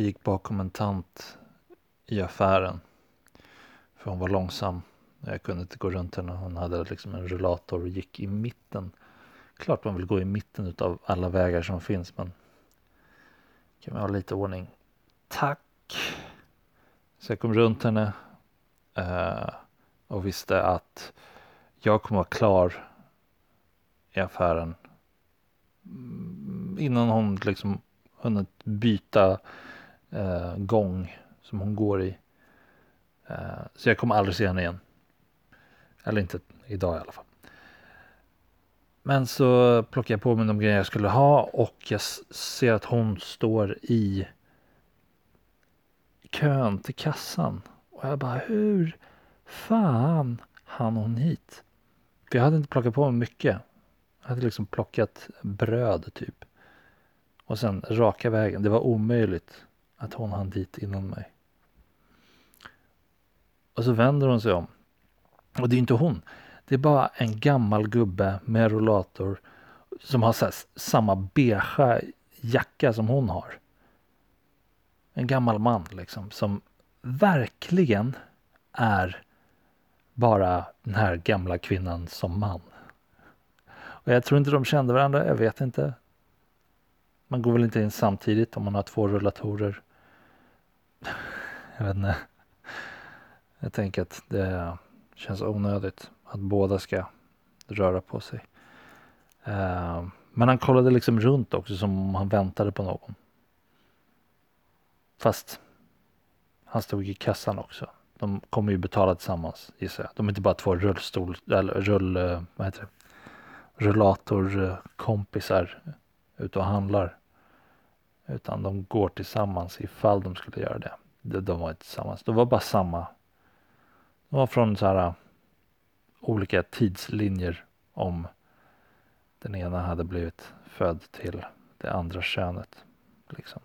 Jag gick bakom en tant i affären. För hon var långsam. Jag kunde inte gå runt henne. Hon hade liksom en rullator och gick i mitten. Klart man vill gå i mitten av alla vägar som finns men kan vi ha lite ordning. Tack. Så jag kom runt henne eh, och visste att jag kommer vara klar i affären mm, innan hon liksom hunnit byta eh, gång som hon går i. Eh, så jag kommer aldrig se henne igen. Eller inte idag i alla fall. Men så plockar jag på mig de grejer jag skulle ha och jag ser att hon står i kön till kassan. Och jag bara, hur fan hann hon hit? För jag hade inte plockat på mig mycket. Jag hade liksom plockat bröd typ. Och sen raka vägen. Det var omöjligt att hon hann dit innan mig. Och så vänder hon sig om. Och det är inte hon. Det är bara en gammal gubbe med rollator. Som har här, samma beige jacka som hon har. En gammal man liksom. Som verkligen är bara den här gamla kvinnan som man. Och jag tror inte de kände varandra. Jag vet inte. Man går väl inte in samtidigt om man har två rullatorer. Jag vet inte. Jag tänker att det känns onödigt att båda ska röra på sig. Eh, men han kollade liksom runt också som om han väntade på någon. Fast han stod i kassan också. De kommer ju betala tillsammans gissar jag. De är inte bara två rullstol eller rull, eh, vad heter det? rullatorkompisar eh, ute och handlar. Utan de går tillsammans ifall de skulle göra det. De, de var inte tillsammans. De var bara samma. De var från så här olika tidslinjer om den ena hade blivit född till det andra könet. Liksom.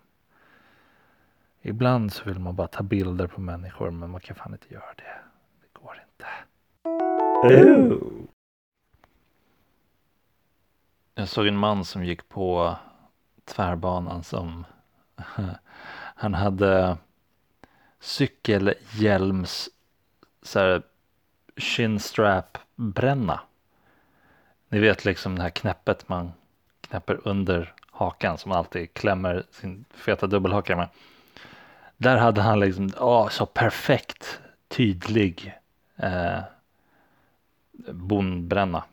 Ibland så vill man bara ta bilder på människor men man kan fan inte göra det. Det går inte. Jag såg en man som gick på tvärbanan som han hade cykelhjälms så här chinstrap bränna. Ni vet liksom det här knäppet man knäpper under hakan som alltid klämmer sin feta dubbelhaka med. Där hade han liksom, oh, så perfekt tydlig eh, bonbränna.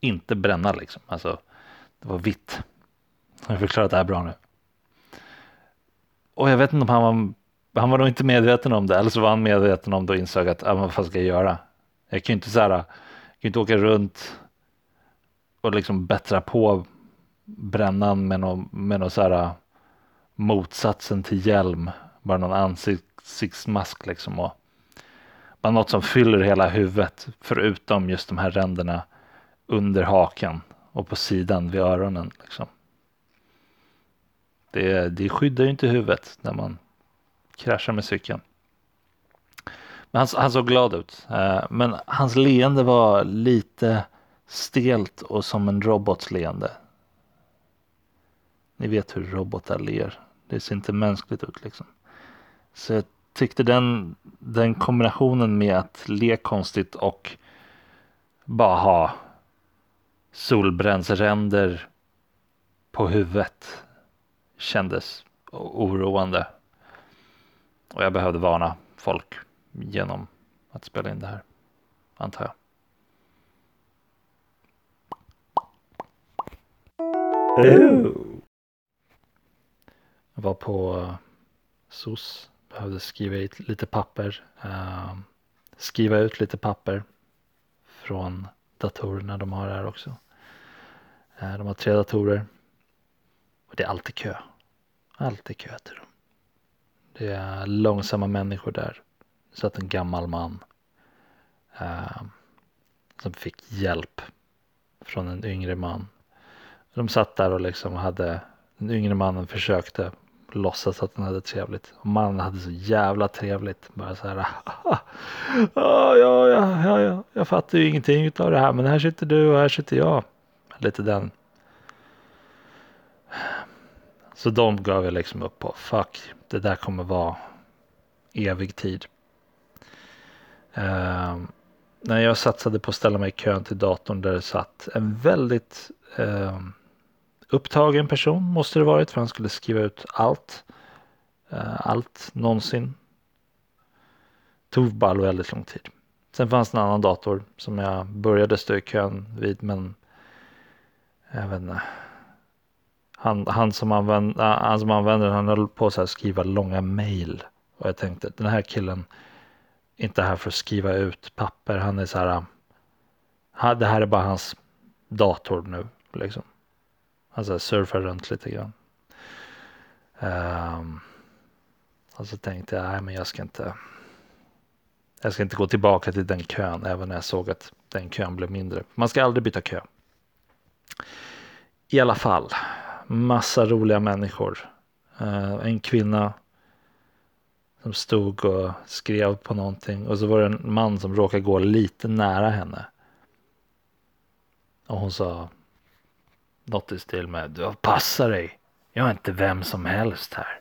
Inte bränna liksom, alltså det var vitt. Har jag förklarat det här bra nu? Och jag vet inte om han var, han var nog inte medveten om det, eller så var han medveten om det och insåg att, ah, vad fan ska jag göra? Jag kan ju inte så här, jag kan ju inte åka runt och liksom bättra på brännan med någon, med någon så här motsatsen till hjälm. Bara någon ansiktsmask liksom. Och bara något som fyller hela huvudet. Förutom just de här ränderna under hakan och på sidan vid öronen. Liksom. Det, det skyddar ju inte huvudet när man kraschar med cykeln. Men han, han såg glad ut. Eh, men hans leende var lite stelt och som en robots leende. Ni vet hur robotar ler. Det ser inte mänskligt ut liksom. Så jag tyckte den, den kombinationen med att le konstigt och bara ha solbrännsränder på huvudet kändes oroande. Och jag behövde varna folk genom att spela in det här, antar jag. Jag var på eh, SOS, behövde skriva ut lite papper. uh, skriva ut lite papper från datorerna de har här också. Uh, de har tre datorer. Och det är alltid kö. Alltid kö till dem. Det är långsamma människor där. Så att en gammal man eh, som fick hjälp från en yngre man. De satt där och liksom hade, den yngre mannen försökte låtsas att han hade trevligt. Och mannen hade så jävla trevligt. Bara så här. ja, ah, ja, ja, ja, ja, jag fattar ju ingenting av det här. Men här sitter du och här sitter jag. Lite den. Så de gav jag liksom upp på. Fuck, det där kommer vara evig tid. Uh, när jag satsade på att ställa mig i kön till datorn där det satt en väldigt uh, upptagen person måste det varit för han skulle skriva ut allt. Uh, allt någonsin. Tog bara väldigt lång tid. Sen fanns det en annan dator som jag började stå i kön vid men jag vet inte. Han, han, som använder, ah, han som använder han höll på att skriva långa mail. Och jag tänkte den här killen är inte här för att skriva ut papper. Han är så här. Ah, ah, det här är bara hans dator nu liksom. Han så surfar runt lite grann. Um, och så tänkte jag, nej men jag ska inte. Jag ska inte gå tillbaka till den kön även när jag såg att den kön blev mindre. Man ska aldrig byta kö. I alla fall, massa roliga människor. Uh, en kvinna som stod och skrev på någonting och så var det en man som råkade gå lite nära henne. Och hon sa något i stil med du passar dig. Jag är inte vem som helst här.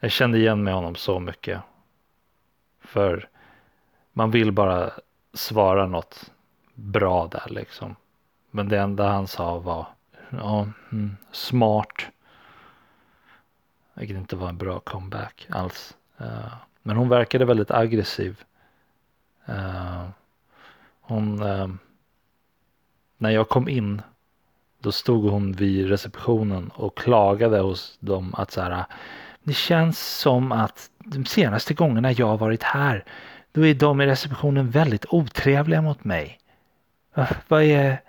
Jag kände igen mig honom så mycket. För man vill bara svara något bra där liksom. Men det enda han sa var ja, mm, smart. Vilket inte var en bra comeback alls. Uh, men hon verkade väldigt aggressiv. Uh, hon, uh, när jag kom in då stod hon vid receptionen och klagade hos dem att så här. Det känns som att de senaste gångerna jag har varit här då är de i receptionen väldigt otrevliga mot mig. Vad är,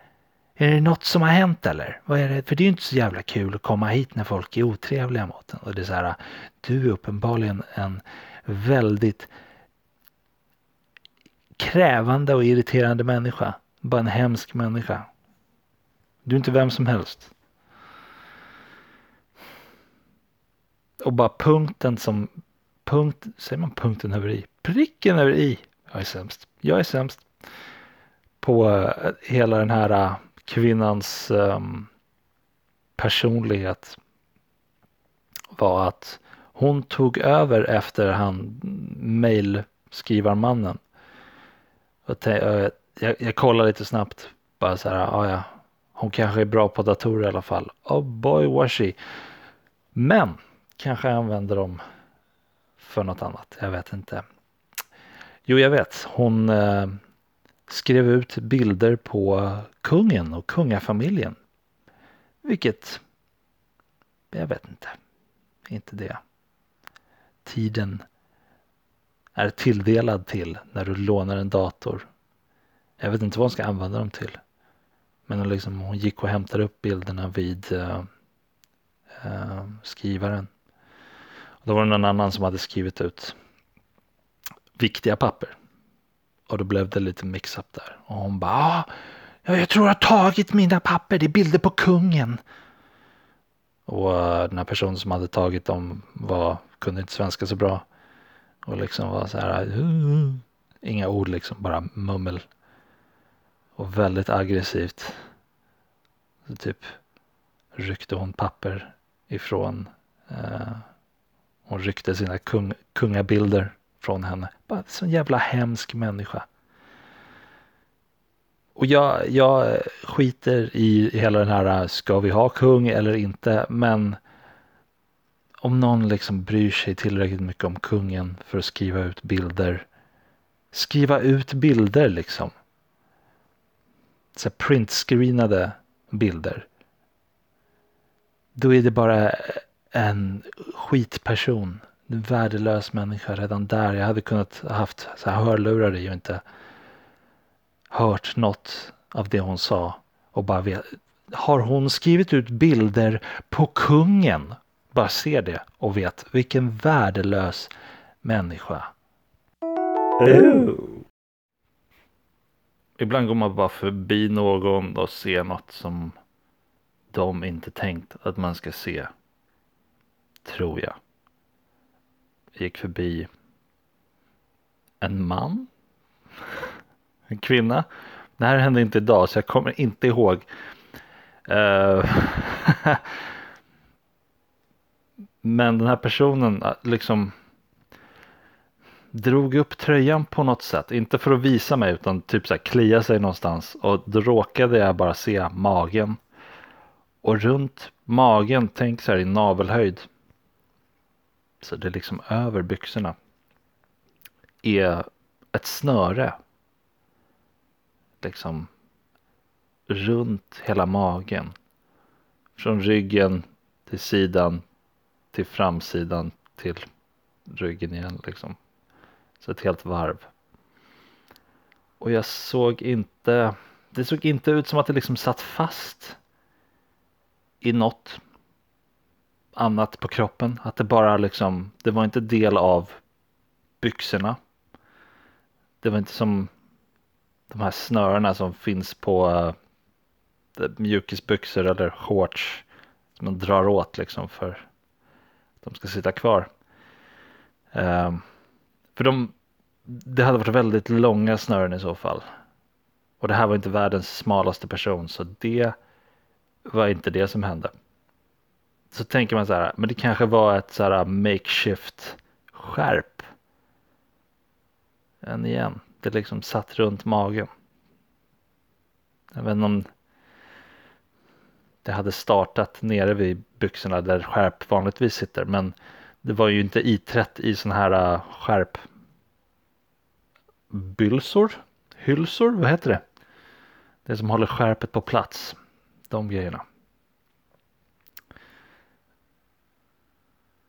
är det något som har hänt eller? Vad är det? För det är ju inte så jävla kul att komma hit när folk är otrevliga mot en. Och det är så här, du är uppenbarligen en väldigt krävande och irriterande människa. Bara en hemsk människa. Du är inte vem som helst. Och bara punkten som, punkt, säger man punkten över i? Pricken över i. Jag är sämst. Jag är sämst. På eh, hela den här eh, kvinnans um, personlighet var att hon tog över efter han mm, mejlskrivarmannen. Eh, jag, jag, jag kollade lite snabbt bara så här, ah, ja, hon kanske är bra på datorer i alla fall. Oh boy was she. Men kanske använder dem för något annat. Jag vet inte. Jo, jag vet. Hon eh, skrev ut bilder på kungen och kungafamiljen. Vilket, jag vet inte, inte det tiden är tilldelad till när du lånar en dator. Jag vet inte vad hon ska använda dem till. Men liksom, hon gick och hämtade upp bilderna vid uh, uh, skrivaren. Och då var det någon annan som hade skrivit ut viktiga papper. Och då blev det lite mix-up där. Och hon bara, ah, ja, jag tror jag har tagit mina papper, det är bilder på kungen. Och uh, den här personen som hade tagit dem var, kunde inte svenska så bra. Och liksom var så här, uh, inga ord liksom, bara mummel och väldigt aggressivt. Så typ ryckte hon papper ifrån. Eh, hon ryckte sina kung, kungabilder från henne. Bara sån jävla hemsk människa. Och jag, jag skiter i hela den här, äh, ska vi ha kung eller inte? Men om någon liksom bryr sig tillräckligt mycket om kungen för att skriva ut bilder. Skriva ut bilder liksom så printscreenade bilder. Då är det bara en skitperson. Värdelös människa redan där. Jag hade kunnat haft så här hörlurar i och inte hört något av det hon sa och bara vet, har hon skrivit ut bilder på kungen? Bara ser det och vet vilken värdelös människa. Ooh. Ibland går man bara förbi någon och ser något som de inte tänkt att man ska se. Tror jag gick förbi en man. En kvinna. Det här hände inte idag så jag kommer inte ihåg. Uh, men den här personen eh, liksom drog upp tröjan på något sätt. Inte för att visa mig utan typ så här klia sig någonstans. Och då råkade jag bara se magen. Och runt magen, tänk så här i navelhöjd. Så det är liksom över byxorna. Är ett snöre. Liksom runt hela magen. Från ryggen till sidan till framsidan till ryggen igen liksom. Så ett helt varv. Och jag såg inte, det såg inte ut som att det liksom satt fast i något annat på kroppen. Att det bara liksom, det var inte del av byxorna. Det var inte som de här snörena som finns på uh, mjukisbyxor eller shorts som man drar åt liksom för att de ska sitta kvar. Um, för de, det hade varit väldigt långa snören i så fall. Och det här var inte världens smalaste person så det var inte det som hände. Så tänker man så här, men det kanske var ett så här makeshift skärp. Än igen, det liksom satt runt magen. Jag vet inte om det hade startat nere vid byxorna där skärp vanligtvis sitter men det var ju inte iträtt i sån här äh, skärp bylsor, hylsor, vad heter det? Det som håller skärpet på plats. De grejerna.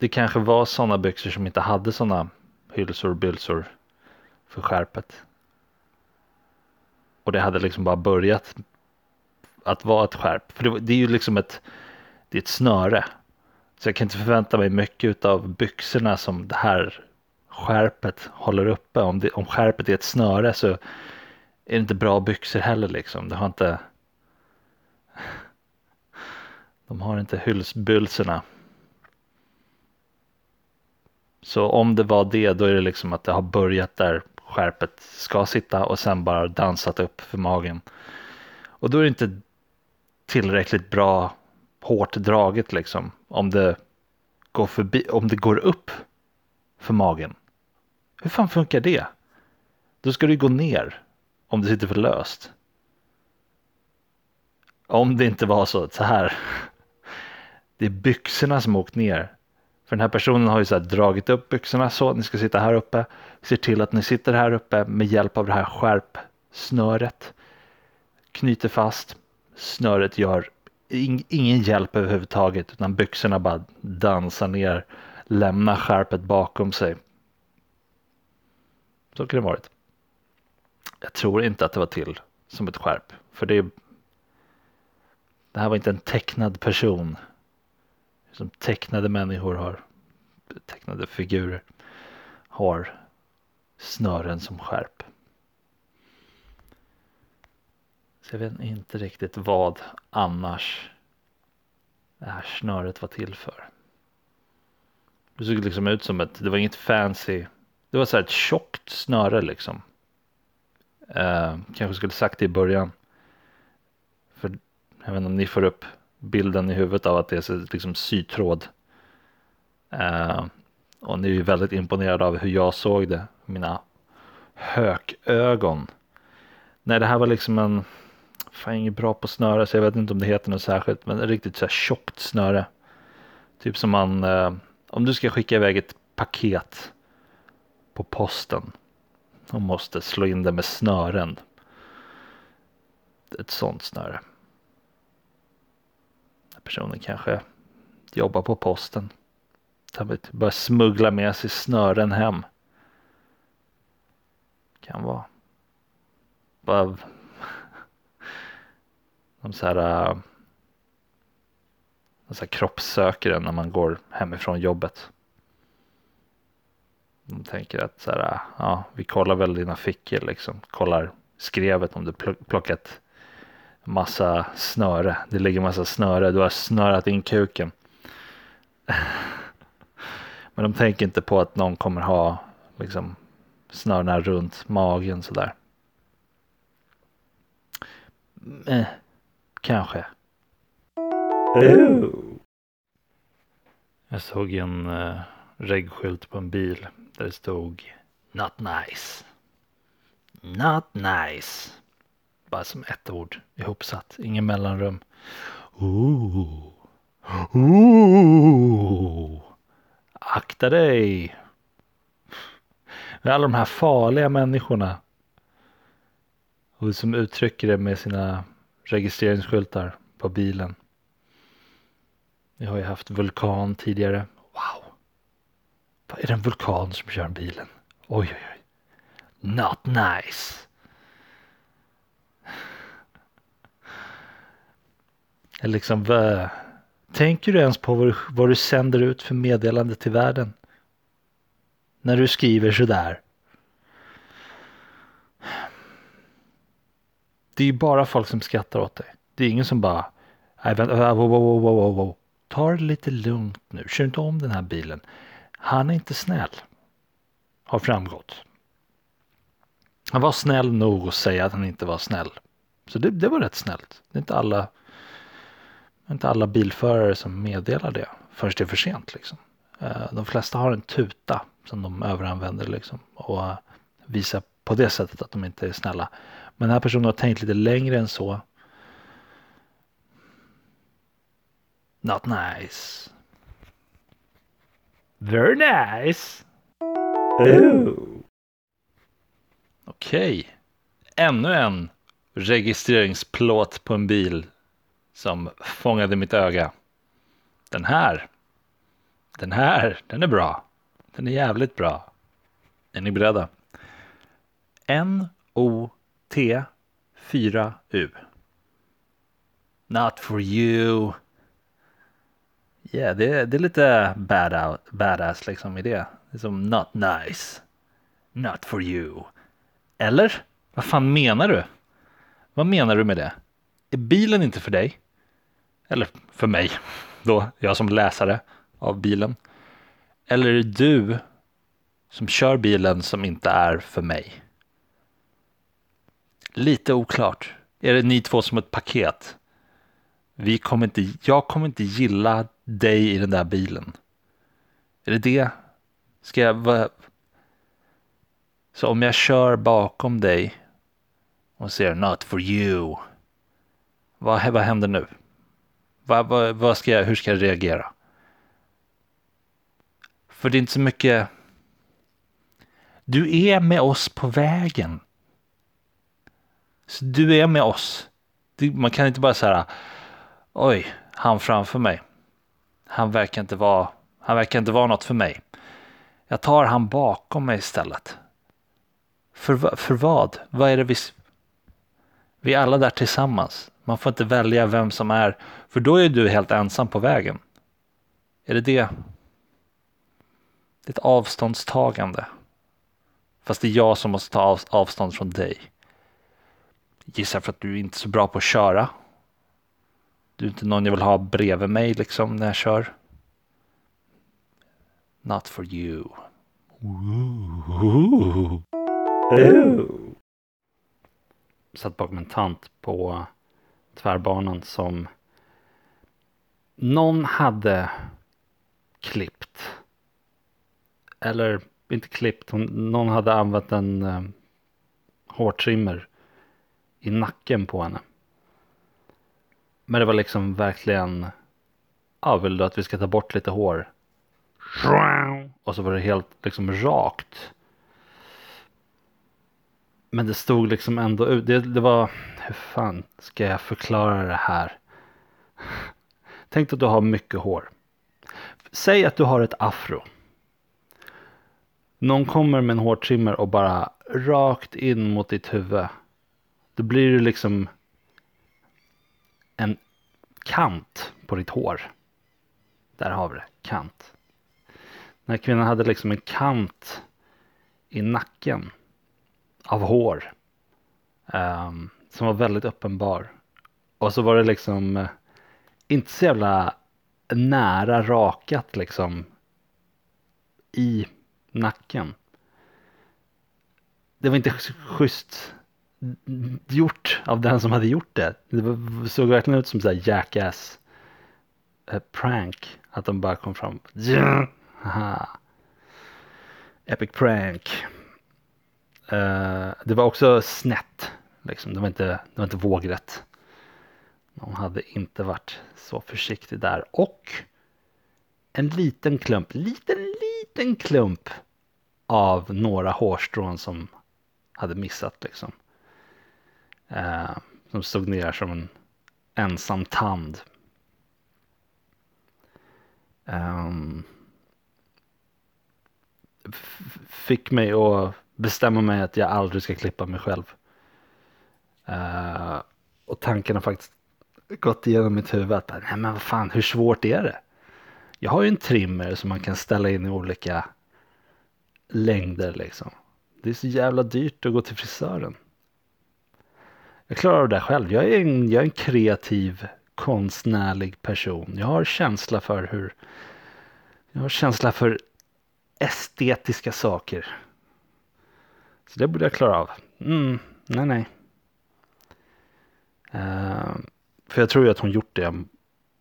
Det kanske var sådana byxor som inte hade sådana hylsor, och bylsor för skärpet. Och det hade liksom bara börjat att vara ett skärp. För det, det är ju liksom ett, det är ett snöre. Så jag kan inte förvänta mig mycket av byxorna som det här skärpet håller uppe. Om, det, om skärpet är ett snöre så är det inte bra byxor heller liksom. Det har inte de har inte hylsbylsorna. Så om det var det då är det liksom att det har börjat där skärpet ska sitta och sen bara dansat upp för magen. Och då är det inte tillräckligt bra hårt draget liksom. Om det går förbi, om det går upp för magen. Hur fan funkar det? Då ska det ju gå ner om det sitter för löst. Om det inte var så, så här. Det är byxorna som åkt ner. För den här personen har ju så dragit upp byxorna så, ni ska sitta här uppe. Ser till att ni sitter här uppe med hjälp av det här skärpsnöret. Knyter fast. Snöret gör ingen hjälp överhuvudtaget utan byxorna bara dansar ner. Lämnar skärpet bakom sig. Så kan det varit. Jag tror inte att det var till som ett skärp. För det, det här var inte en tecknad person. Som tecknade människor har. Tecknade figurer. Har snören som skärp. Så jag vet inte riktigt vad annars det här snöret var till för. Det såg liksom ut som ett, det var inget fancy det var så här ett tjockt snöre liksom. Eh, kanske skulle sagt det i början. För jag vet inte om ni får upp bilden i huvudet av att det är liksom sytråd. Eh, och ni är ju väldigt imponerade av hur jag såg det. Mina hökögon. Nej, det här var liksom en, fan inget bra på snöre så jag vet inte om det heter något särskilt. Men riktigt så här tjockt snöre. Typ som man, eh, om du ska skicka iväg ett paket på posten och måste slå in det med snören. Ett sånt snöre. Personen kanske jobbar på posten. Börjar smuggla med sig snören hem. Kan vara. Bara de så här äh, De så här kroppssökare när man går hemifrån jobbet. De tänker att så här, äh, ja, vi kollar väl dina fickor liksom. Kollar skrevet om du plockat massa snöre. Det ligger massa snöre. Du har snörat in kuken. Men de tänker inte på att någon kommer ha liksom snörena runt magen sådär. Eh, kanske. Oh. Jag såg en uh, reggskylt på en bil där det stod Not nice. Not nice. Bara som ett ord ihopsatt, ingen mellanrum. Ooh. Ooh. Akta dig. Alla de här farliga människorna. Och som uttrycker det med sina registreringsskyltar på bilen. Vi har ju haft vulkan tidigare. Wow. Är det en vulkan som kör bilen? Oj, oj, oj. Not nice. Liksom, vad, tänker du ens på vad du, vad du sänder ut för meddelande till världen? När du skriver sådär. Det är ju bara folk som skrattar åt dig. Det är ingen som bara, nej vänta, wow, wow, wow, wow, wow. Ta det lite lugnt nu, kör inte om den här bilen. Han är inte snäll. Har framgått. Han var snäll nog att säga att han inte var snäll. Så det, det var rätt snällt. Det är inte alla, inte alla bilförare som meddelar det förrän det är för sent. Liksom. Eh, de flesta har en tuta som de överanvänder liksom, och visar på det sättet att de inte är snälla. Men den här personen har tänkt lite längre än så. Not nice. Very nice. Oh. Okej. Ännu en registreringsplåt på en bil som fångade mitt öga. Den här. Den här, den är bra. Den är jävligt bra. Är ni beredda? N-O-T 4-U. Not for you. Yeah, det, det är lite bad badass liksom i det. Det är som not nice. Not for you. Eller? Vad fan menar du? Vad menar du med det? Är bilen inte för dig? Eller för mig då, jag som läsare av bilen. Eller är det du som kör bilen som inte är för mig? Lite oklart. Är det ni två som ett paket? Vi kommer inte, jag kommer inte gilla dig i den där bilen. Är det det? Ska jag, va? Så om jag kör bakom dig och säger not for you. Vad, vad händer nu? Vad, vad, vad ska jag, hur ska jag reagera? För det är inte så mycket. Du är med oss på vägen. Så du är med oss. Man kan inte bara säga oj, han framför mig. Han verkar inte vara, han verkar inte vara något för mig. Jag tar han bakom mig istället. För, för vad? Vad är det vi... Vi är alla där tillsammans. Man får inte välja vem som är, för då är du helt ensam på vägen. Är det det? Det är ett avståndstagande. Fast det är jag som måste ta avstånd från dig. Gissar för att du är inte är så bra på att köra. Du är inte någon jag vill ha bredvid mig liksom när jag kör. Not for you. Ooh. Ooh. Satt bakom en tant på tvärbanan som någon hade klippt. Eller inte klippt, någon hade använt en eh, hårtrimmer i nacken på henne. Men det var liksom verkligen, ja vill du att vi ska ta bort lite hår? Och så var det helt liksom rakt. Men det stod liksom ändå ut, det, det var, hur fan ska jag förklara det här? Tänk att du har mycket hår. Säg att du har ett afro. Någon kommer med en hårtrimmer och bara rakt in mot ditt huvud. Då blir det liksom en kant på ditt hår. Där har vi det, kant. Den här kvinnan hade liksom en kant i nacken av hår. Um, som var väldigt uppenbar. Och så var det liksom eh, inte så jävla nära rakat liksom i nacken. Det var inte schysst gjort av den som hade gjort det. Det såg verkligen ut som så här jackass eh, prank. Att de bara kom fram. Haha. Epic prank. Uh, det var också snett. Liksom. Det, var inte, det var inte vågrätt. De hade inte varit så försiktig där. Och en liten klump, liten, liten klump av några hårstrån som hade missat liksom. Uh, som stod ner som en ensam tand. Um, fick mig att bestämma mig att jag aldrig ska klippa mig själv. Uh, och tanken har faktiskt gått igenom mitt huvud att nej men vad fan hur svårt är det? Jag har ju en trimmer som man kan ställa in i olika längder liksom. Det är så jävla dyrt att gå till frisören. Jag klarar av det själv. Jag är en, jag är en kreativ konstnärlig person. Jag har känsla för hur jag har känsla för estetiska saker. Så det borde jag klara av. Mm, nej, nej. Uh, för jag tror ju att hon gjort det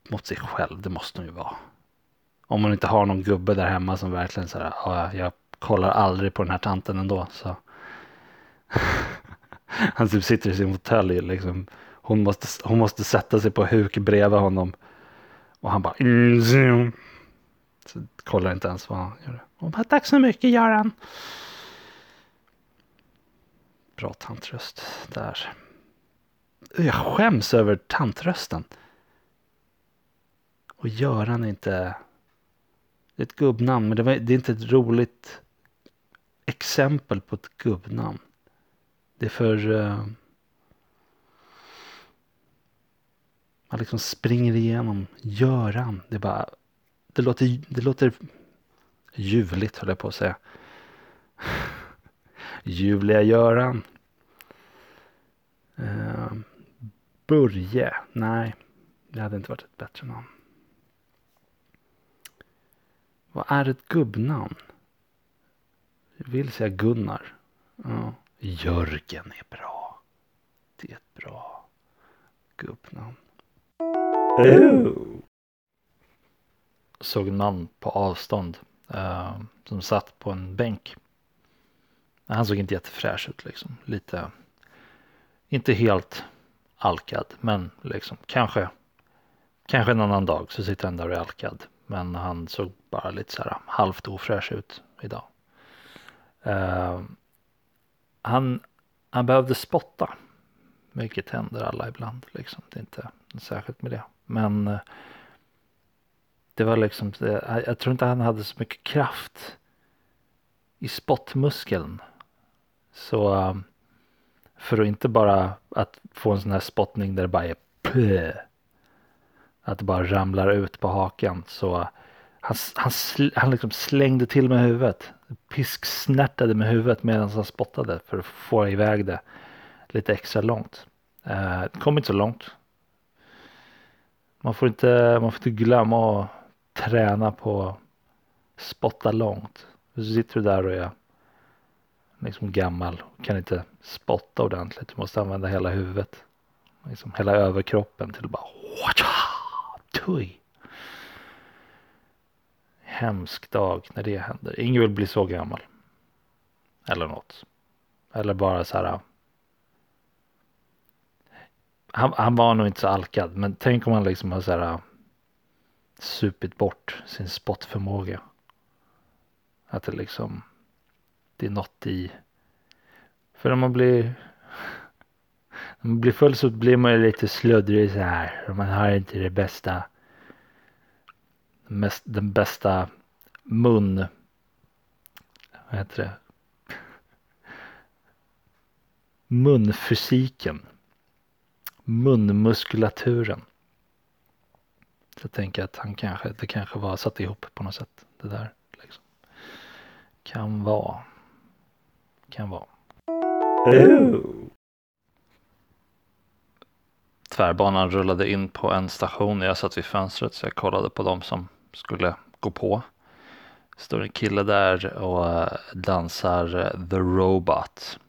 mot sig själv. Det måste hon ju vara. Om hon inte har någon gubbe där hemma som verkligen så här, ja, jag kollar aldrig på den här tanten ändå. Så. Han typ sitter i sin fåtölj liksom. Hon måste, hon måste sätta sig på huk bredvid honom. Och han bara. Mm, så kollar inte ens vad han gör. Hon bara, tack så mycket Göran. Bra tantröst där. Jag skäms över tantrösten. Och Göran är inte... Det är ett gubbnamn men det, var, det är inte ett roligt exempel på ett gubbnamn. Det är för... Uh, man liksom springer igenom Göran. Det är bara... Det låter, det låter ljuvligt höll jag på att säga. Julia Göran. Uh, Börje. Nej, det hade inte varit ett bättre namn. Vad är ett gubbnamn? Jag vill säga Gunnar. Ja. Jörgen är bra. Det är ett bra gubbnamn. Oh. Såg en man på avstånd uh, som satt på en bänk. Han såg inte jättefräsch ut liksom. Lite, inte helt alkad, men liksom kanske, kanske en annan dag så sitter han där och är alkad. Men han såg bara lite så här halvt ofräsch ut idag. Uh, han, han behövde spotta. Vilket händer alla ibland liksom. Det är inte särskilt med det. Men uh, det var liksom, det, jag tror inte han hade så mycket kraft i spottmuskeln. Så um, för att inte bara att få en sån här spottning där det bara är pö. Att det bara ramlar ut på hakan. Så han, han, han liksom slängde till med huvudet. Pisksnärtade med huvudet medan han spottade för att få iväg det lite extra långt. Eh, det kom inte så långt. Man får inte, man får inte glömma att träna på spotta långt. Så sitter du där och är liksom gammal och kan inte spotta ordentligt. Du måste använda hela huvudet. Liksom hela överkroppen till att bara tuj. Hemsk dag när det händer. Ingen vill bli så gammal. Eller något. Eller bara så här. Han, han var nog inte så alkad. Men tänk om han liksom har så här. Supit bort sin spottförmåga. Att det liksom det är något i. För om man blir när man blir full så blir man ju lite sluddrig så här. Och man har inte det bästa. Mest, den bästa mun. Vad heter det? Munfysiken. Munmuskulaturen. Jag tänker att han kanske, det kanske var satt ihop på något sätt. Det där liksom. Kan vara. Kan vara. Tvärbanan rullade in på en station. Jag satt vid fönstret så jag kollade på dem som skulle gå på. Står en kille där och eh, dansar eh, The Robot.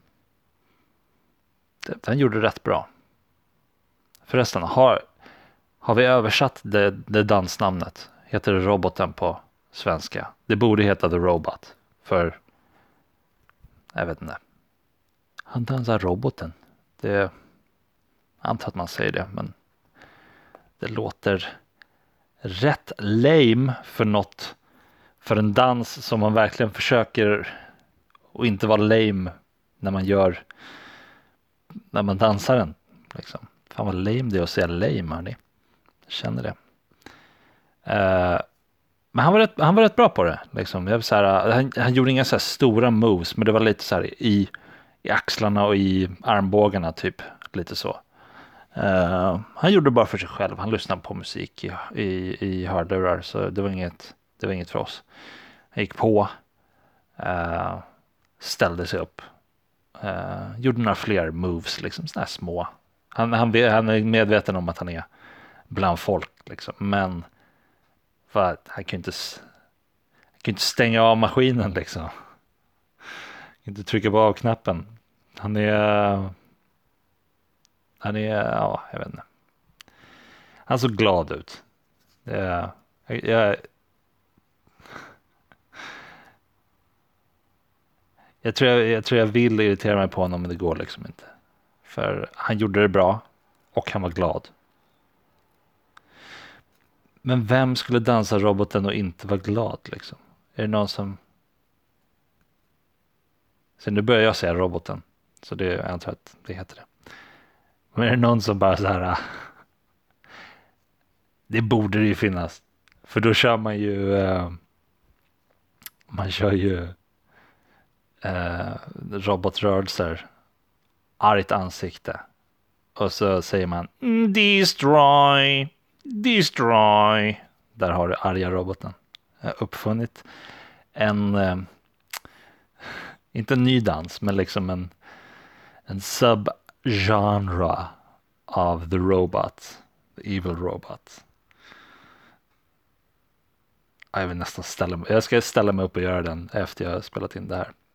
Den gjorde rätt bra. Förresten, har, har vi översatt det, det dansnamnet? Heter det roboten på svenska? Det borde heta The Robot. För, jag vet inte. Han dansar roboten. Det, jag antar att man säger det, men det låter rätt lame för något, för en dans som man verkligen försöker och inte vara lame när man gör, när man dansar den. Liksom. Fan vad lame det är att säga lame hörni. Jag känner det. Uh, men han var, rätt, han var rätt bra på det. Liksom. Jag så här, han, han gjorde inga så stora moves, men det var lite så här i, i axlarna och i armbågarna typ. Lite så. Uh, han gjorde det bara för sig själv. Han lyssnade på musik i, i, i hörlurar, så det var, inget, det var inget för oss. Han gick på, uh, ställde sig upp, uh, gjorde några fler moves, liksom sådana här små. Han, han, han är medveten om att han är bland folk, liksom. men för att han kan inte, han kunde inte stänga av maskinen liksom. Han inte trycka på av-knappen. Han är han är, ja, jag vet inte. Han såg glad ut. Jag, jag, jag, tror jag, jag tror jag vill irritera mig på honom men det går liksom inte. För han gjorde det bra och han var glad. Men vem skulle dansa roboten och inte vara glad liksom? Är det någon som... Så nu börjar jag säga roboten. Så det, jag antar att det heter det. Men är det någon som bara så här. Ah, det borde det ju finnas. För då kör man ju. Eh, man kör ju. Eh, robotrörelser. Argt ansikte. Och så säger man mm, destroy. Destroy. Där har du arga roboten. Uppfunnit en. Eh, inte en ny dans men liksom en. En sub genre av The Robot, The Evil Robot. Jag vill nästan ställa mig, jag ska ställa mig upp och göra den efter jag har spelat in det här.